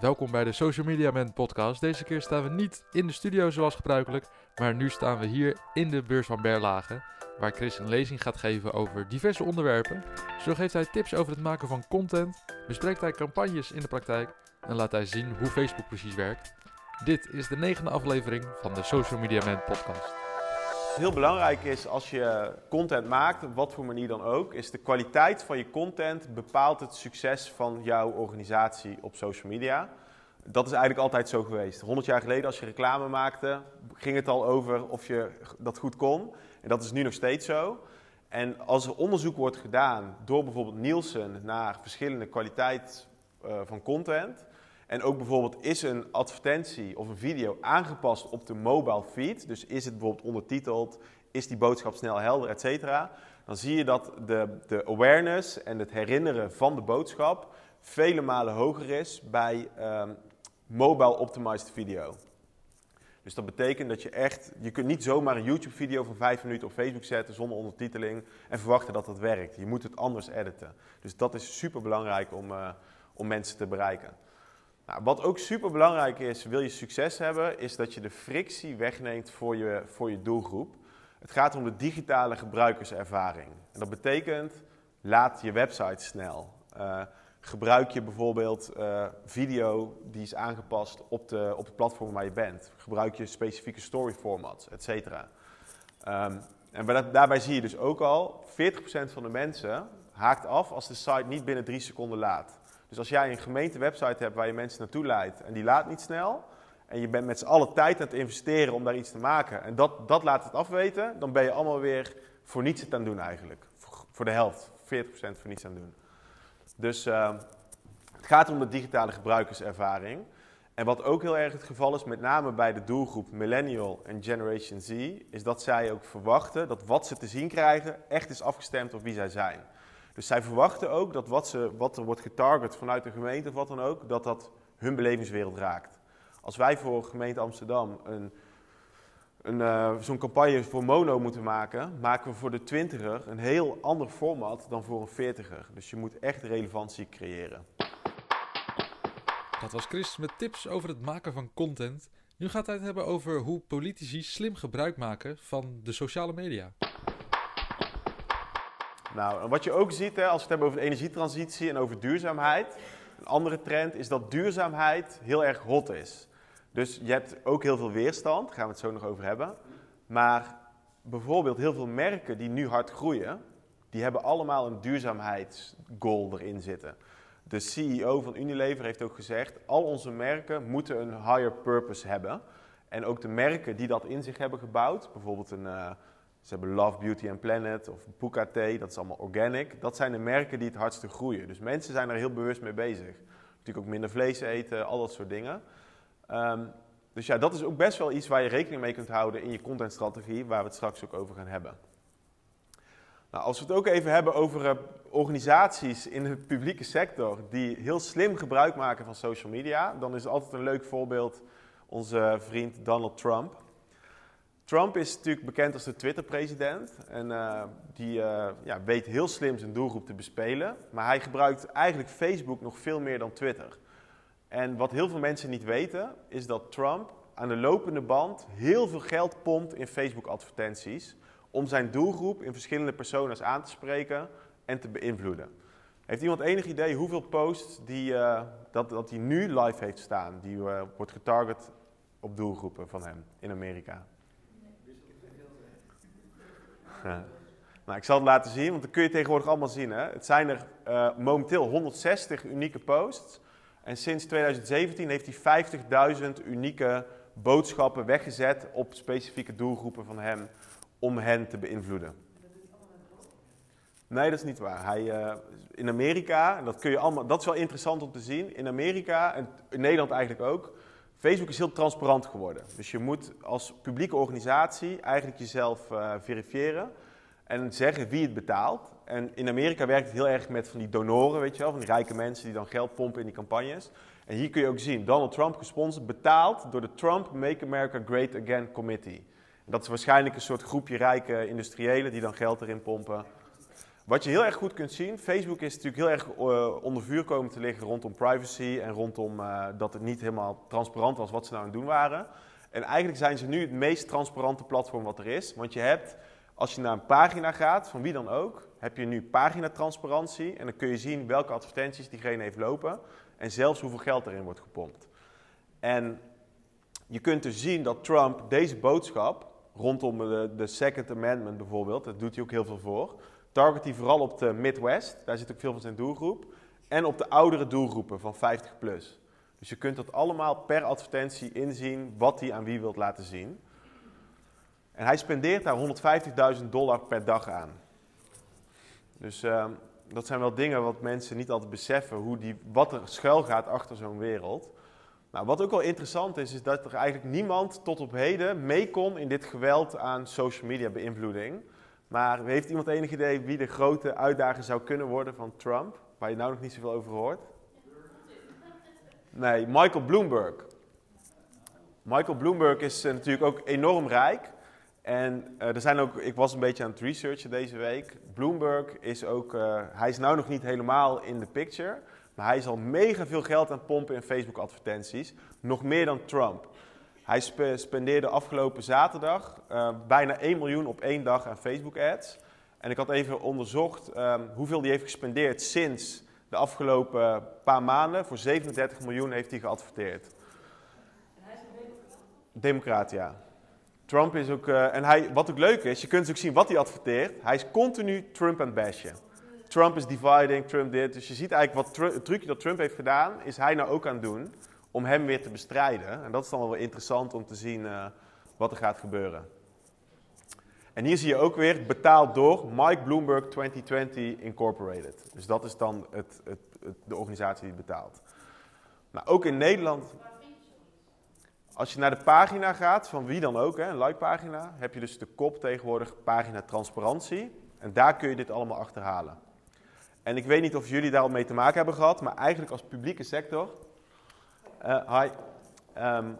Welkom bij de Social Media Man podcast. Deze keer staan we niet in de studio zoals gebruikelijk, maar nu staan we hier in de beurs van Berlage, waar Chris een lezing gaat geven over diverse onderwerpen. Zo geeft hij tips over het maken van content, bespreekt hij campagnes in de praktijk en laat hij zien hoe Facebook precies werkt. Dit is de negende aflevering van de Social Media Man podcast. Heel belangrijk is als je content maakt, op wat voor manier dan ook, is de kwaliteit van je content bepaalt het succes van jouw organisatie op social media. Dat is eigenlijk altijd zo geweest. 100 jaar geleden, als je reclame maakte, ging het al over of je dat goed kon. En dat is nu nog steeds zo. En als er onderzoek wordt gedaan door bijvoorbeeld Nielsen naar verschillende kwaliteit uh, van content, en ook bijvoorbeeld is een advertentie of een video aangepast op de mobile feed. Dus is het bijvoorbeeld ondertiteld, is die boodschap snel helder, et cetera. Dan zie je dat de, de awareness en het herinneren van de boodschap vele malen hoger is bij um, mobile optimized video. Dus dat betekent dat je echt, je kunt niet zomaar een YouTube video van 5 minuten op Facebook zetten zonder ondertiteling en verwachten dat dat werkt. Je moet het anders editen. Dus dat is super belangrijk om, uh, om mensen te bereiken. Nou, wat ook super belangrijk is, wil je succes hebben, is dat je de frictie wegneemt voor je, voor je doelgroep. Het gaat om de digitale gebruikerservaring. En dat betekent, laat je website snel. Uh, gebruik je bijvoorbeeld uh, video die is aangepast op, de, op het platform waar je bent. Gebruik je specifieke story formats, et cetera. Um, en daarbij zie je dus ook al, 40% van de mensen haakt af als de site niet binnen drie seconden laat. Dus als jij een gemeentewebsite hebt waar je mensen naartoe leidt en die laat niet snel, en je bent met z'n allen tijd aan het investeren om daar iets te maken, en dat, dat laat het afweten, dan ben je allemaal weer voor niets het aan doen eigenlijk. Voor de helft, 40% voor niets aan doen. Dus uh, het gaat om de digitale gebruikerservaring. En wat ook heel erg het geval is, met name bij de doelgroep Millennial en Generation Z, is dat zij ook verwachten dat wat ze te zien krijgen echt is afgestemd op wie zij zijn. Dus zij verwachten ook dat wat, ze, wat er wordt getarget vanuit de gemeente of wat dan ook, dat dat hun belevingswereld raakt. Als wij voor gemeente Amsterdam een, een, uh, zo'n campagne voor mono moeten maken, maken we voor de twintiger een heel ander format dan voor een veertiger. Dus je moet echt relevantie creëren. Dat was Chris met tips over het maken van content. Nu gaat hij het hebben over hoe politici slim gebruik maken van de sociale media. Nou, wat je ook ziet hè, als we het hebben over de energietransitie en over duurzaamheid. Een andere trend is dat duurzaamheid heel erg hot is. Dus je hebt ook heel veel weerstand, daar gaan we het zo nog over hebben. Maar bijvoorbeeld heel veel merken die nu hard groeien, die hebben allemaal een duurzaamheidsgoal erin zitten. De CEO van Unilever heeft ook gezegd, al onze merken moeten een higher purpose hebben. En ook de merken die dat in zich hebben gebouwd, bijvoorbeeld een... Uh, ze hebben Love, Beauty and Planet of Puka dat is allemaal organic. Dat zijn de merken die het hardste groeien. Dus mensen zijn er heel bewust mee bezig. Natuurlijk ook minder vlees eten, al dat soort dingen. Um, dus ja, dat is ook best wel iets waar je rekening mee kunt houden in je contentstrategie, waar we het straks ook over gaan hebben. Nou, als we het ook even hebben over uh, organisaties in de publieke sector die heel slim gebruik maken van social media, dan is altijd een leuk voorbeeld onze vriend Donald Trump. Trump is natuurlijk bekend als de Twitter-president. En uh, die uh, ja, weet heel slim zijn doelgroep te bespelen. Maar hij gebruikt eigenlijk Facebook nog veel meer dan Twitter. En wat heel veel mensen niet weten, is dat Trump aan de lopende band heel veel geld pompt in Facebook-advertenties. Om zijn doelgroep in verschillende persona's aan te spreken en te beïnvloeden. Heeft iemand enig idee hoeveel posts die, uh, dat, dat hij nu live heeft staan, die wordt getarget op doelgroepen van hem in Amerika? Nou, ik zal het laten zien, want dat kun je tegenwoordig allemaal zien. Hè? Het zijn er uh, momenteel 160 unieke posts. En sinds 2017 heeft hij 50.000 unieke boodschappen weggezet op specifieke doelgroepen van hem om hen te beïnvloeden. Nee, dat is niet waar. Hij, uh, in Amerika, en dat, kun je allemaal, dat is wel interessant om te zien, in Amerika en in Nederland eigenlijk ook, Facebook is heel transparant geworden. Dus je moet als publieke organisatie eigenlijk jezelf uh, verifiëren en zeggen wie het betaalt. En in Amerika werkt het heel erg met van die donoren, weet je wel, van die rijke mensen die dan geld pompen in die campagnes. En hier kun je ook zien, Donald Trump gesponsord, betaald door de Trump Make America Great Again Committee. Dat is waarschijnlijk een soort groepje rijke industriëlen die dan geld erin pompen. Wat je heel erg goed kunt zien, Facebook is natuurlijk heel erg uh, onder vuur komen te liggen rondom privacy en rondom uh, dat het niet helemaal transparant was wat ze nou aan het doen waren. En eigenlijk zijn ze nu het meest transparante platform wat er is. Want je hebt, als je naar een pagina gaat, van wie dan ook, heb je nu paginatransparantie. En dan kun je zien welke advertenties diegene heeft lopen. En zelfs hoeveel geld erin wordt gepompt. En je kunt dus zien dat Trump deze boodschap, rondom de, de Second Amendment bijvoorbeeld, dat doet hij ook heel veel voor, target hij vooral op de Midwest, daar zit ook veel van zijn doelgroep, en op de oudere doelgroepen van 50 plus. Dus je kunt dat allemaal per advertentie inzien wat hij aan wie wilt laten zien. En hij spendeert daar 150.000 dollar per dag aan. Dus uh, dat zijn wel dingen wat mensen niet altijd beseffen, hoe die, wat er schuil gaat achter zo'n wereld. Nou, wat ook wel interessant is, is dat er eigenlijk niemand tot op heden mee kon in dit geweld aan social media beïnvloeding. Maar heeft iemand enig idee wie de grote uitdager zou kunnen worden van Trump? Waar je nou nog niet zoveel over hoort? Nee, Michael Bloomberg. Michael Bloomberg is uh, natuurlijk ook enorm rijk. En uh, er zijn ook, ik was een beetje aan het researchen deze week. Bloomberg is ook, uh, hij is nou nog niet helemaal in de picture. Maar hij is al mega veel geld aan pompen in Facebook advertenties. Nog meer dan Trump. Hij spe spendeerde afgelopen zaterdag uh, bijna 1 miljoen op één dag aan Facebook ads. En ik had even onderzocht um, hoeveel hij heeft gespendeerd sinds de afgelopen paar maanden. Voor 37 miljoen heeft hij geadverteerd. En hij is een democraat? Democraat, ja. Trump is ook, uh, en hij, wat ook leuk is, je kunt dus ook zien wat hij adverteert. Hij is continu Trump het bashen. Trump is dividing, Trump dit. Dus je ziet eigenlijk wat het trucje dat Trump heeft gedaan, is hij nou ook aan het doen om hem weer te bestrijden. En dat is dan wel interessant om te zien uh, wat er gaat gebeuren. En hier zie je ook weer betaald door Mike Bloomberg 2020 Incorporated. Dus dat is dan het, het, de organisatie die betaalt. Nou, ook in Nederland. Als je naar de pagina gaat, van wie dan ook, een like-pagina, heb je dus de kop tegenwoordig pagina transparantie. En daar kun je dit allemaal achterhalen. En ik weet niet of jullie daar al mee te maken hebben gehad, maar eigenlijk als publieke sector uh, hi, um,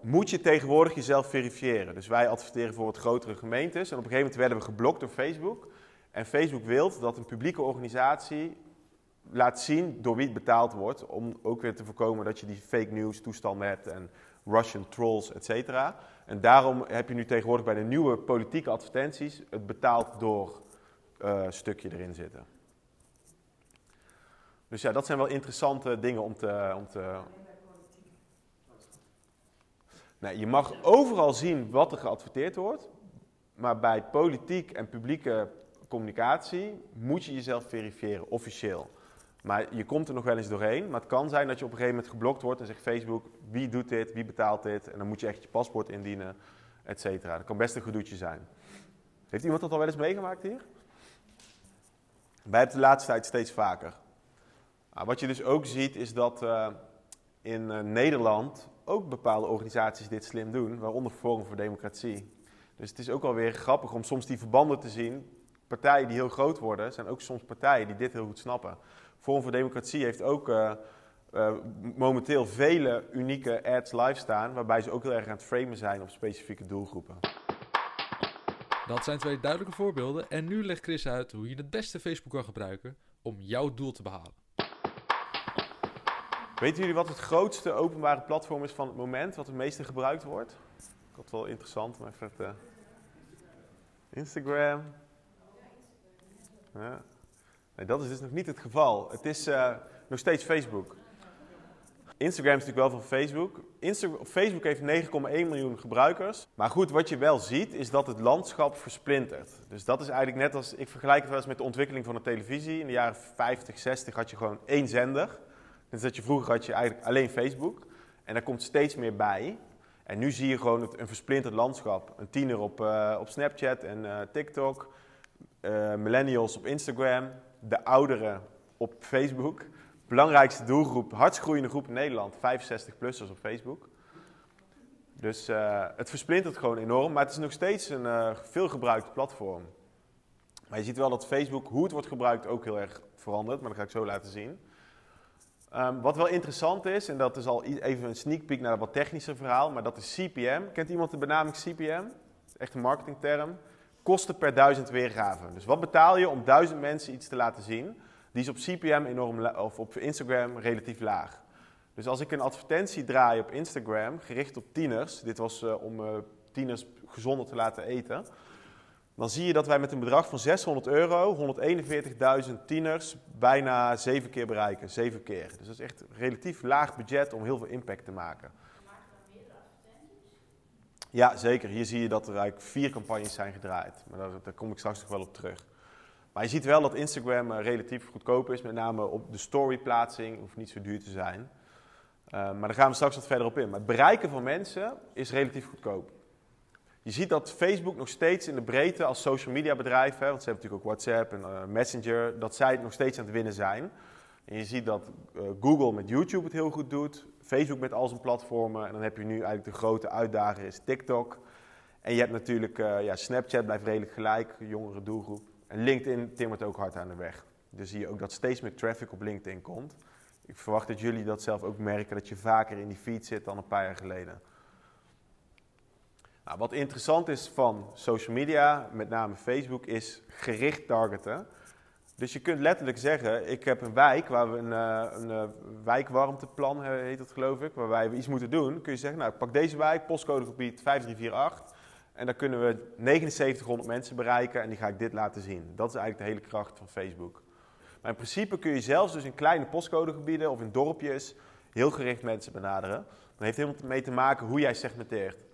moet je tegenwoordig jezelf verifiëren. Dus wij adverteren voor wat grotere gemeentes en op een gegeven moment werden we geblokt door Facebook. En Facebook wil dat een publieke organisatie laat zien door wie het betaald wordt, om ook weer te voorkomen dat je die fake news toestanden hebt en Russian trolls, et cetera. En daarom heb je nu tegenwoordig bij de nieuwe politieke advertenties het betaald door uh, stukje erin zitten. Dus ja, dat zijn wel interessante dingen om te. Om te... Nee, je mag overal zien wat er geadverteerd wordt, maar bij politiek en publieke communicatie moet je jezelf verifiëren, officieel. Maar je komt er nog wel eens doorheen. Maar het kan zijn dat je op een gegeven moment geblokt wordt en zegt Facebook, wie doet dit, wie betaalt dit? En dan moet je echt je paspoort indienen, et cetera. Dat kan best een gedoetje zijn. Heeft iemand dat al wel eens meegemaakt hier? Wij hebben de laatste tijd steeds vaker. Nou, wat je dus ook ziet is dat uh, in uh, Nederland ook bepaalde organisaties dit slim doen, waaronder Forum voor Democratie. Dus het is ook alweer grappig om soms die verbanden te zien. Partijen die heel groot worden, zijn ook soms partijen die dit heel goed snappen. Forum voor Democratie heeft ook uh, momenteel vele unieke ads live staan, waarbij ze ook heel erg aan het framen zijn op specifieke doelgroepen. Dat zijn twee duidelijke voorbeelden en nu legt Chris uit hoe je het beste Facebook kan gebruiken om jouw doel te behalen. Weten jullie wat het grootste openbare platform is van het moment, wat het meeste gebruikt wordt? Ik had wel interessant, maar even het, uh... Instagram. Ja. Nee, dat is dus nog niet het geval. Het is uh, nog steeds Facebook. Instagram is natuurlijk wel van Facebook. Facebook heeft 9,1 miljoen gebruikers. Maar goed, wat je wel ziet, is dat het landschap versplintert. Dus dat is eigenlijk net als, ik vergelijk het wel eens met de ontwikkeling van de televisie. In de jaren 50, 60 had je gewoon één zender. Dus dat je vroeger had je eigenlijk alleen Facebook. En daar komt steeds meer bij. En nu zie je gewoon het, een versplinterd landschap. Een tiener op, uh, op Snapchat en uh, TikTok. Uh, millennials op Instagram. De ouderen op Facebook. Belangrijkste doelgroep, hardst groeiende groep in Nederland. 65-plussers op Facebook. Dus het versplintert gewoon enorm. Maar het is nog steeds een veelgebruikt platform. Maar je ziet wel dat Facebook, hoe het wordt gebruikt, ook heel erg verandert. Maar dat ga ik zo laten zien. Um, wat wel interessant is, en dat is al even een sneak peek naar een wat technischer verhaal, maar dat is CPM. Kent iemand de benaming CPM? Echt een marketingterm. kosten per duizend weergaven. Dus wat betaal je om duizend mensen iets te laten zien? Die is op CPM enorm of op Instagram relatief laag. Dus als ik een advertentie draai op Instagram, gericht op tieners, dit was eh, om eh, tieners gezonder te laten eten, dan zie je dat wij met een bedrag van 600 euro 141.000 tieners bijna zeven keer bereiken. Zeven keer. Dus dat is echt een relatief laag budget om heel veel impact te maken. Ja, zeker. Hier zie je dat er eigenlijk vier campagnes zijn gedraaid. Maar daar, kom ik straks nog wel op terug. Maar je ziet wel dat Instagram eh, relatief goedkoop is. Met name op de storyplaatsing. Hoeft niet zo duur te zijn. Eh, maar daar gaan we straks wat verder op in. Maar het bereiken van mensen is relatief goedkoop. Je ziet dat Facebook nog steeds in de breedte als social media bedrijf, hè, want ze hebben natuurlijk ook WhatsApp en eh, Messenger, dat zij het nog steeds aan het winnen zijn. En je ziet dat eh, Google met YouTube het heel goed doet, Facebook met al zijn platformen. En dan heb je nu eigenlijk de grote uitdager is TikTok. En je hebt natuurlijk, eh, ja, Snapchat blijft redelijk gelijk, jongere doelgroep. En LinkedIn timmert ook hard aan de weg. Dus zie je ook dat steeds meer traffic op LinkedIn komt. Ik verwacht dat jullie dat zelf ook merken, dat je vaker in die feed zit dan een paar jaar geleden. Nou, wat interessant is van social media, met name Facebook, is gericht targeten. Dus je kunt letterlijk zeggen, ik heb een wijk waar we een, eh, een eh, wijkwarmteplan, eh, heet dat geloof ik, waarbij we iets moeten doen. Kun je zeggen, nou ik pak deze wijk, postcodegebied 5348. En dan kunnen we 7900 mensen bereiken en die ga ik dit laten zien. Dat is eigenlijk de hele kracht van Facebook. Maar in principe kun je zelfs dus in kleine postcodegebieden of in dorpjes heel gericht mensen benaderen. Dat heeft helemaal mee te maken hoe jij segmenteert.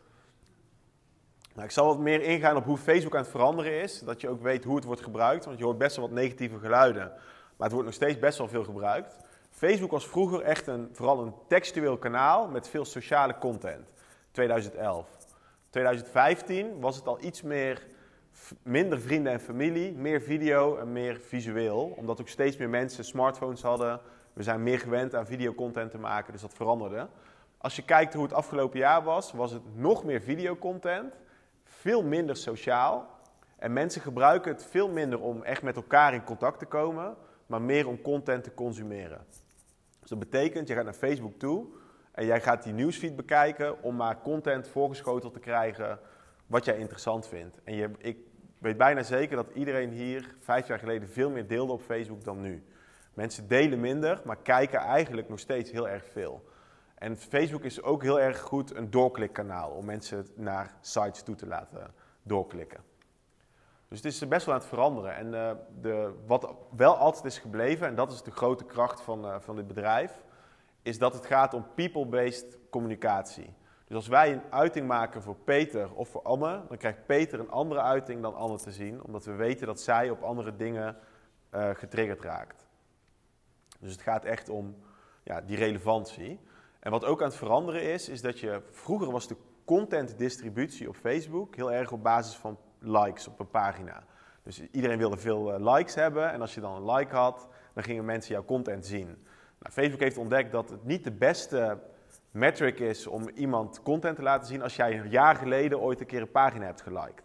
Nou, ik zal wat meer ingaan op hoe Facebook aan het veranderen is. Dat je ook weet hoe het wordt gebruikt. Want je hoort best wel wat negatieve geluiden. Maar het wordt nog steeds best wel veel gebruikt. Facebook was vroeger echt een, vooral een textueel kanaal met veel sociale content. 2011. 2015 was het al iets meer, minder vrienden en familie, meer video en meer visueel. Omdat ook steeds meer mensen smartphones hadden. We zijn meer gewend aan videocontent te maken, dus dat veranderde. Als je kijkt hoe het afgelopen jaar was, was het nog meer videocontent, veel minder sociaal. En mensen gebruiken het veel minder om echt met elkaar in contact te komen, maar meer om content te consumeren. Dus dat betekent, je gaat naar Facebook toe en jij gaat die nieuwsfeed bekijken om maar content voorgeschoteld te krijgen wat jij interessant vindt. En je, ik weet bijna zeker dat iedereen hier vijf jaar geleden veel meer deelde op Facebook dan nu. Mensen delen minder, maar kijken eigenlijk nog steeds heel erg veel. En Facebook is ook heel erg goed een doorklikkanaal om mensen naar sites toe te laten doorklikken. Dus het is best wel aan het veranderen. En eh, de, wat wel altijd is gebleven, en dat is de grote kracht van, eh, van dit bedrijf, is dat het gaat om people-based communicatie. Dus als wij een uiting maken voor Peter of voor Anne, dan krijgt Peter een andere uiting dan Anne te zien, omdat we weten dat zij op andere dingen eh, getriggerd raakt. Dus het gaat echt om ja, die relevantie. En wat ook aan het veranderen is, is dat je vroeger was de contentdistributie op Facebook heel erg op basis van likes op een pagina. Dus iedereen wilde veel eh, likes hebben en als je dan een like had, dan gingen mensen jouw content zien. Nou, Facebook heeft ontdekt dat het niet de beste metric is om iemand content te laten zien als jij een jaar geleden ooit een keer een pagina hebt geliked.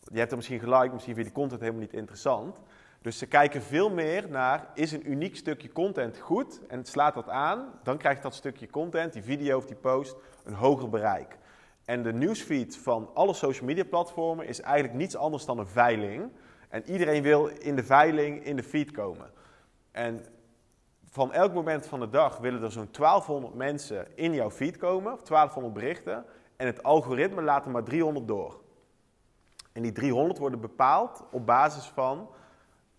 Je hebt er misschien geliked, misschien vind je die content helemaal niet interessant. Dus ze kijken veel meer naar, is een uniek stukje content goed en slaat dat aan, dan krijgt dat stukje content, die video of die post, een hoger bereik. En de newsfeed van alle social media platformen is eigenlijk niets anders dan een veiling. En iedereen wil in de veiling in de feed komen. En van elk moment van de dag willen er zo'n 1200 mensen in jouw feed komen, of 1200 berichten. En het algoritme laat er maar 300 door. En die 300 worden bepaald op basis van,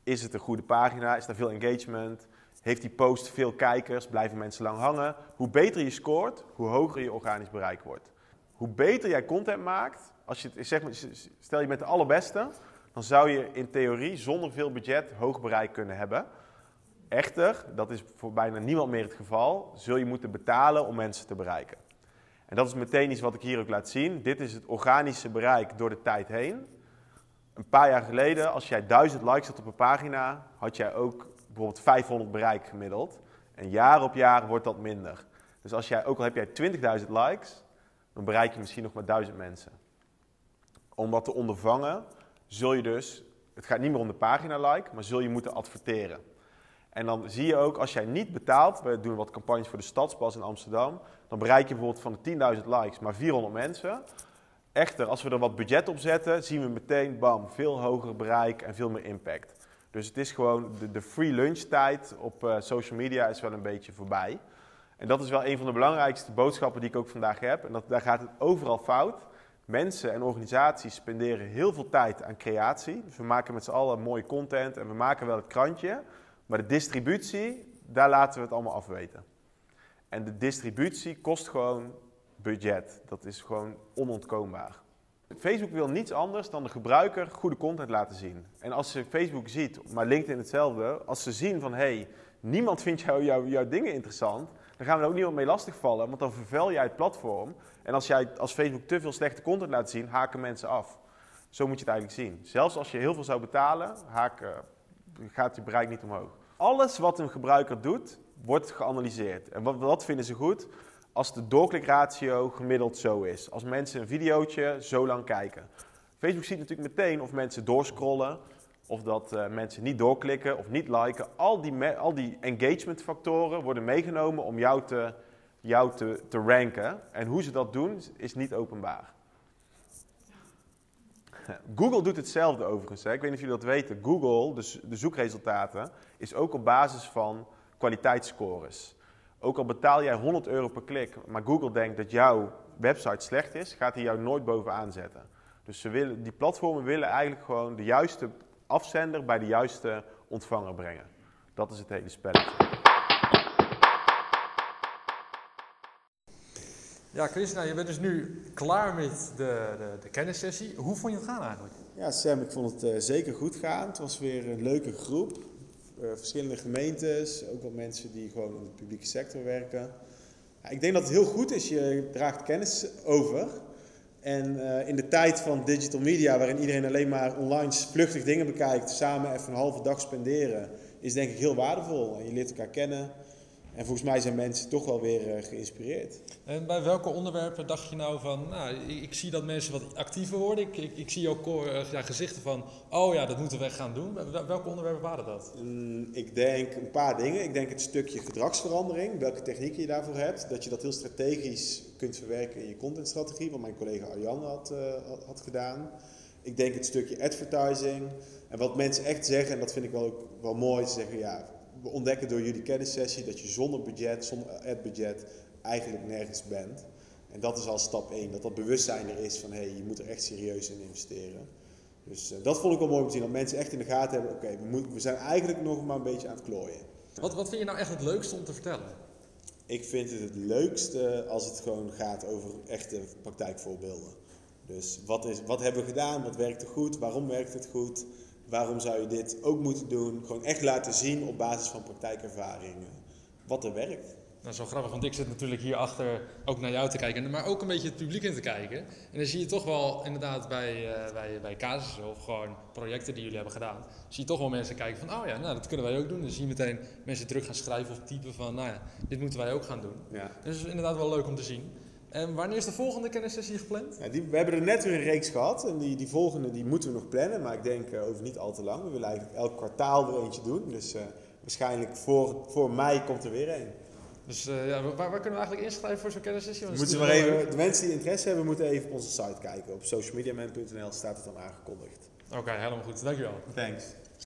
is het een goede pagina, is er veel engagement, heeft die post veel kijkers, blijven mensen lang hangen. Hoe beter je scoort, hoe hoger je organisch bereik wordt. Hoe beter jij content maakt, als je, zeg maar, stel je bent de allerbeste, dan zou je in theorie zonder veel budget hoog bereik kunnen hebben. Echter, dat is voor bijna niemand meer het geval, zul je moeten betalen om mensen te bereiken. En dat is meteen iets wat ik hier ook laat zien. Dit is het organische bereik door de tijd heen. Een paar jaar geleden, als jij 1000 likes had op een pagina, had jij ook bijvoorbeeld 500 bereik gemiddeld. En jaar op jaar wordt dat minder. Dus als jij, ook al heb jij 20.000 likes, dan bereik je misschien nog maar 1000 mensen. Om dat te ondervangen, zul je dus, het gaat niet meer om de pagina like, maar zul je moeten adverteren. En dan zie je ook, als jij niet betaalt, we doen wat campagnes voor de Stadspas in Amsterdam, dan bereik je bijvoorbeeld van de 10.000 likes maar 400 mensen. Echter, als we er wat budget op zetten, zien we meteen, bam, veel hoger bereik en veel meer impact. Dus het is gewoon, de, free lunchtijd op eh, social media is wel een beetje voorbij. En dat is wel een van de belangrijkste boodschappen die ik ook vandaag heb. En dat, daar gaat het overal fout. Mensen en organisaties spenderen heel veel tijd aan creatie. Dus we maken met z'n allen mooie content en we maken wel het krantje. Maar de distributie, daar laten we het allemaal afweten. En de distributie kost gewoon budget. Dat is gewoon onontkoombaar. Facebook wil niets anders dan de gebruiker goede content laten zien. En als ze Facebook ziet, maar LinkedIn hetzelfde, als ze zien van hé, hey, niemand vindt jou, jou, jouw dingen interessant, dan gaan we er ook niemand mee lastigvallen, want dan vervuil jij het platform. En als jij als Facebook te veel slechte content laat zien, haken mensen af. Zo moet je het eigenlijk zien. Zelfs als je heel veel zou betalen, haken, gaat je bereik niet omhoog. Alles wat een gebruiker doet, wordt geanalyseerd. En wat, wat vinden ze goed? Als de doorklikratio gemiddeld zo is. Als mensen een videootje zo lang kijken. Facebook ziet natuurlijk meteen of mensen doorscrollen, of dat uh, mensen niet doorklikken of niet liken. Al die, al die engagement factoren worden meegenomen om jou, te, jou te, te ranken. En hoe ze dat doen is niet openbaar. Google doet hetzelfde overigens. Hè. Ik weet niet of jullie dat weten. Google, de, de zoekresultaten, is ook op basis van kwaliteitsscores. Ook al betaal jij 100 euro per klik, maar Google denkt dat jouw website slecht is, gaat hij jou nooit bovenaan zetten. Dus ze willen, die platformen willen eigenlijk gewoon de juiste afzender bij de juiste ontvanger brengen. Dat is het hele spelletje. Ja, Chris, nou, je bent dus nu klaar met de, de, de kennissessie. Hoe vond je het gaan eigenlijk? Ja, Sam, ik vond het uh, zeker goed gaan. Het was weer een leuke groep. Uh, verschillende gemeentes, ook wel mensen die gewoon in de publieke sector werken. Ja, ik denk dat het heel goed is, je draagt kennis over. En uh, in de tijd van digital media, waarin iedereen alleen maar online vluchtig dingen bekijkt, samen even een halve dag spenderen, is denk ik heel waardevol. En je leert elkaar kennen. En volgens mij zijn mensen toch wel weer uh, geïnspireerd. En bij welke onderwerpen dacht je nou van, nou, ik, ik zie dat mensen wat actiever worden. Ik, ik, ik zie ook uh, ja, gezichten van, oh ja, dat moeten we gaan doen. Welke onderwerpen waren dat? Mm, ik denk een paar dingen. Ik denk het stukje gedragsverandering, welke technieken je daarvoor hebt. Dat je dat heel strategisch kunt verwerken in je contentstrategie, wat mijn collega Arjan had, uh, had gedaan. Ik denk het stukje advertising. En wat mensen echt zeggen, en dat vind ik wel, ook wel mooi, ze zeggen ja, we ontdekken door jullie kennissessie dat je zonder budget, zonder ad-budget, eigenlijk nergens bent. En dat is al stap 1, dat dat bewustzijn er is van hé, hey, je moet er echt serieus in investeren. Dus uh, dat vond ik wel mooi om te zien, dat mensen echt in de gaten hebben, oké, okay, we, we zijn eigenlijk nog maar een beetje aan het klooien. Wat, wat vind je nou echt het leukste om te vertellen? Ik vind het het leukste als het gewoon gaat over echte praktijkvoorbeelden. Dus wat, is, wat hebben we gedaan, wat werkte goed, waarom werkt het goed, waarom zou je dit ook moeten doen? Gewoon echt laten zien op basis van praktijkervaringen wat er werkt. Nou, zo grappig, want ik zit natuurlijk hierachter ook naar jou te kijken, maar ook een beetje het publiek in te kijken. En dan zie je toch wel inderdaad bij, uh, bij, bij casussen of gewoon projecten die jullie hebben gedaan, zie je toch wel mensen kijken van, oh ja, nou dat kunnen wij ook doen. Dan zie je meteen mensen terug gaan schrijven of typen van, nou ja, dit moeten wij ook gaan doen. Ja. Dus het is inderdaad wel leuk om te zien. En wanneer is de volgende kennissessie gepland? Ja, die, we hebben er net weer een reeks gehad. En die, die volgende die moeten we nog plannen. Maar ik denk uh, over niet al te lang. We willen eigenlijk elk kwartaal weer eentje doen. Dus uh, waarschijnlijk voor, voor mei komt er weer een. Dus uh, ja, waar, waar, kunnen we eigenlijk inschrijven voor zo'n kennissessie? Moeten we maar even, de mensen die interesse hebben, moeten even op onze site kijken. Op socialmediaman.nl staat het dan aangekondigd. Oké, okay, helemaal goed. Dankjewel. Thanks.